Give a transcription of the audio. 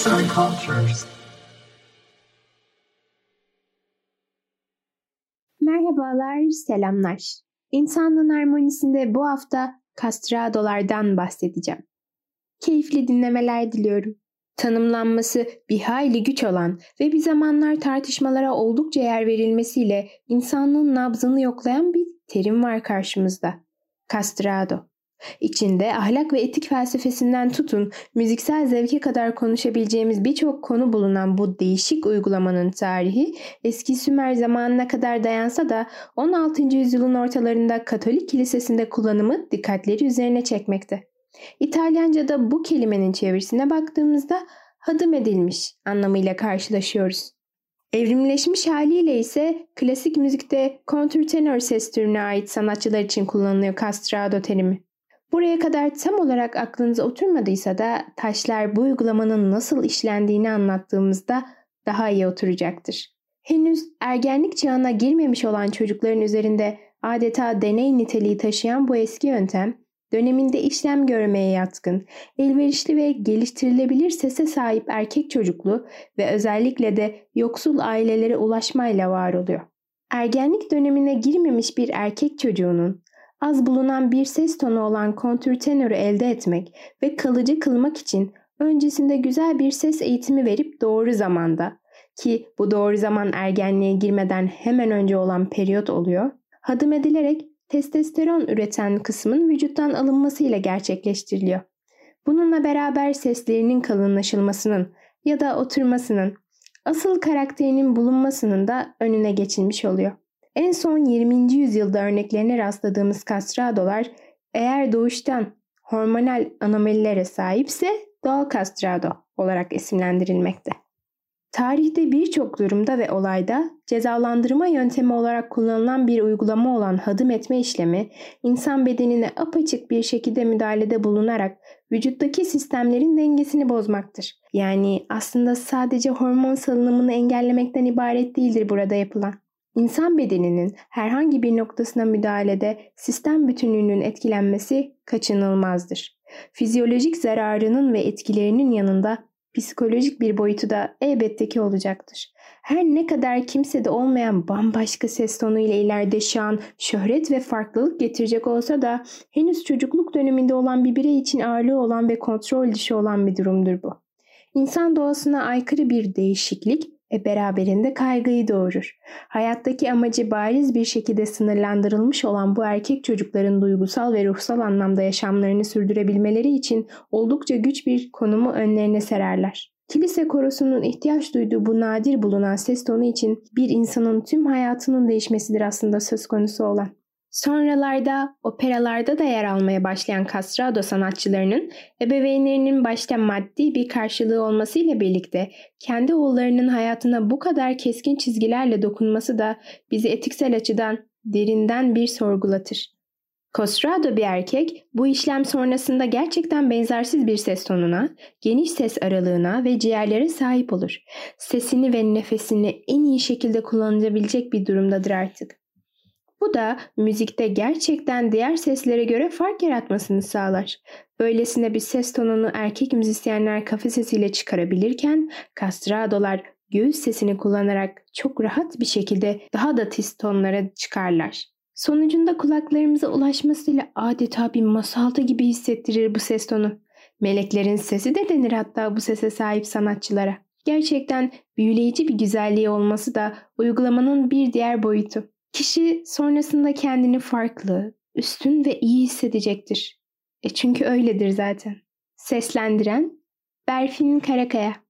Arts and Cultures. Merhabalar, selamlar. İnsanlığın harmonisinde bu hafta kastradolardan bahsedeceğim. Keyifli dinlemeler diliyorum. Tanımlanması bir hayli güç olan ve bir zamanlar tartışmalara oldukça yer verilmesiyle insanlığın nabzını yoklayan bir terim var karşımızda. Castrado. İçinde ahlak ve etik felsefesinden tutun müziksel zevke kadar konuşabileceğimiz birçok konu bulunan bu değişik uygulamanın tarihi eski Sümer zamanına kadar dayansa da 16. yüzyılın ortalarında Katolik kilisesinde kullanımı dikkatleri üzerine çekmekte. İtalyanca'da bu kelimenin çevirisine baktığımızda hadım edilmiş anlamıyla karşılaşıyoruz. Evrimleşmiş haliyle ise klasik müzikte kontrtenor ses türüne ait sanatçılar için kullanılıyor castrado terimi. Buraya kadar tam olarak aklınıza oturmadıysa da taşlar bu uygulamanın nasıl işlendiğini anlattığımızda daha iyi oturacaktır. Henüz ergenlik çağına girmemiş olan çocukların üzerinde adeta deney niteliği taşıyan bu eski yöntem, döneminde işlem görmeye yatkın, elverişli ve geliştirilebilir sese sahip erkek çocuklu ve özellikle de yoksul ailelere ulaşmayla var oluyor. Ergenlik dönemine girmemiş bir erkek çocuğunun az bulunan bir ses tonu olan kontürtenörü elde etmek ve kalıcı kılmak için öncesinde güzel bir ses eğitimi verip doğru zamanda ki bu doğru zaman ergenliğe girmeden hemen önce olan periyot oluyor, hadım edilerek testosteron üreten kısmın vücuttan alınmasıyla gerçekleştiriliyor. Bununla beraber seslerinin kalınlaşılmasının ya da oturmasının, asıl karakterinin bulunmasının da önüne geçilmiş oluyor. En son 20. yüzyılda örneklerine rastladığımız kastradolar eğer doğuştan hormonal anomalilere sahipse doğal kastrado olarak isimlendirilmekte. Tarihte birçok durumda ve olayda cezalandırma yöntemi olarak kullanılan bir uygulama olan hadım etme işlemi, insan bedenine apaçık bir şekilde müdahalede bulunarak vücuttaki sistemlerin dengesini bozmaktır. Yani aslında sadece hormon salınımını engellemekten ibaret değildir burada yapılan. İnsan bedeninin herhangi bir noktasına müdahalede sistem bütünlüğünün etkilenmesi kaçınılmazdır. Fizyolojik zararının ve etkilerinin yanında psikolojik bir boyutu da elbette ki olacaktır. Her ne kadar kimsede olmayan bambaşka ses tonu ile ileride şan, şöhret ve farklılık getirecek olsa da henüz çocukluk döneminde olan bir birey için ağırlığı olan ve kontrol dışı olan bir durumdur bu. İnsan doğasına aykırı bir değişiklik e beraberinde kaygıyı doğurur. Hayattaki amacı bariz bir şekilde sınırlandırılmış olan bu erkek çocukların duygusal ve ruhsal anlamda yaşamlarını sürdürebilmeleri için oldukça güç bir konumu önlerine sererler. Kilise korosunun ihtiyaç duyduğu bu nadir bulunan ses tonu için bir insanın tüm hayatının değişmesidir aslında söz konusu olan. Sonralarda operalarda da yer almaya başlayan castrado sanatçılarının ebeveynlerinin başta maddi bir karşılığı olmasıyla birlikte kendi oğullarının hayatına bu kadar keskin çizgilerle dokunması da bizi etiksel açıdan derinden bir sorgulatır. Castrado bir erkek bu işlem sonrasında gerçekten benzersiz bir ses tonuna, geniş ses aralığına ve ciğerlere sahip olur. Sesini ve nefesini en iyi şekilde kullanabilecek bir durumdadır artık. Bu da müzikte gerçekten diğer seslere göre fark yaratmasını sağlar. Böylesine bir ses tonunu erkek müzisyenler kafa sesiyle çıkarabilirken kastradolar göğüs sesini kullanarak çok rahat bir şekilde daha da tiz tonlara çıkarlar. Sonucunda kulaklarımıza ulaşmasıyla adeta bir masalda gibi hissettirir bu ses tonu. Meleklerin sesi de denir hatta bu sese sahip sanatçılara. Gerçekten büyüleyici bir güzelliği olması da uygulamanın bir diğer boyutu. Kişi sonrasında kendini farklı, üstün ve iyi hissedecektir. E çünkü öyledir zaten. Seslendiren Berfin Karakaya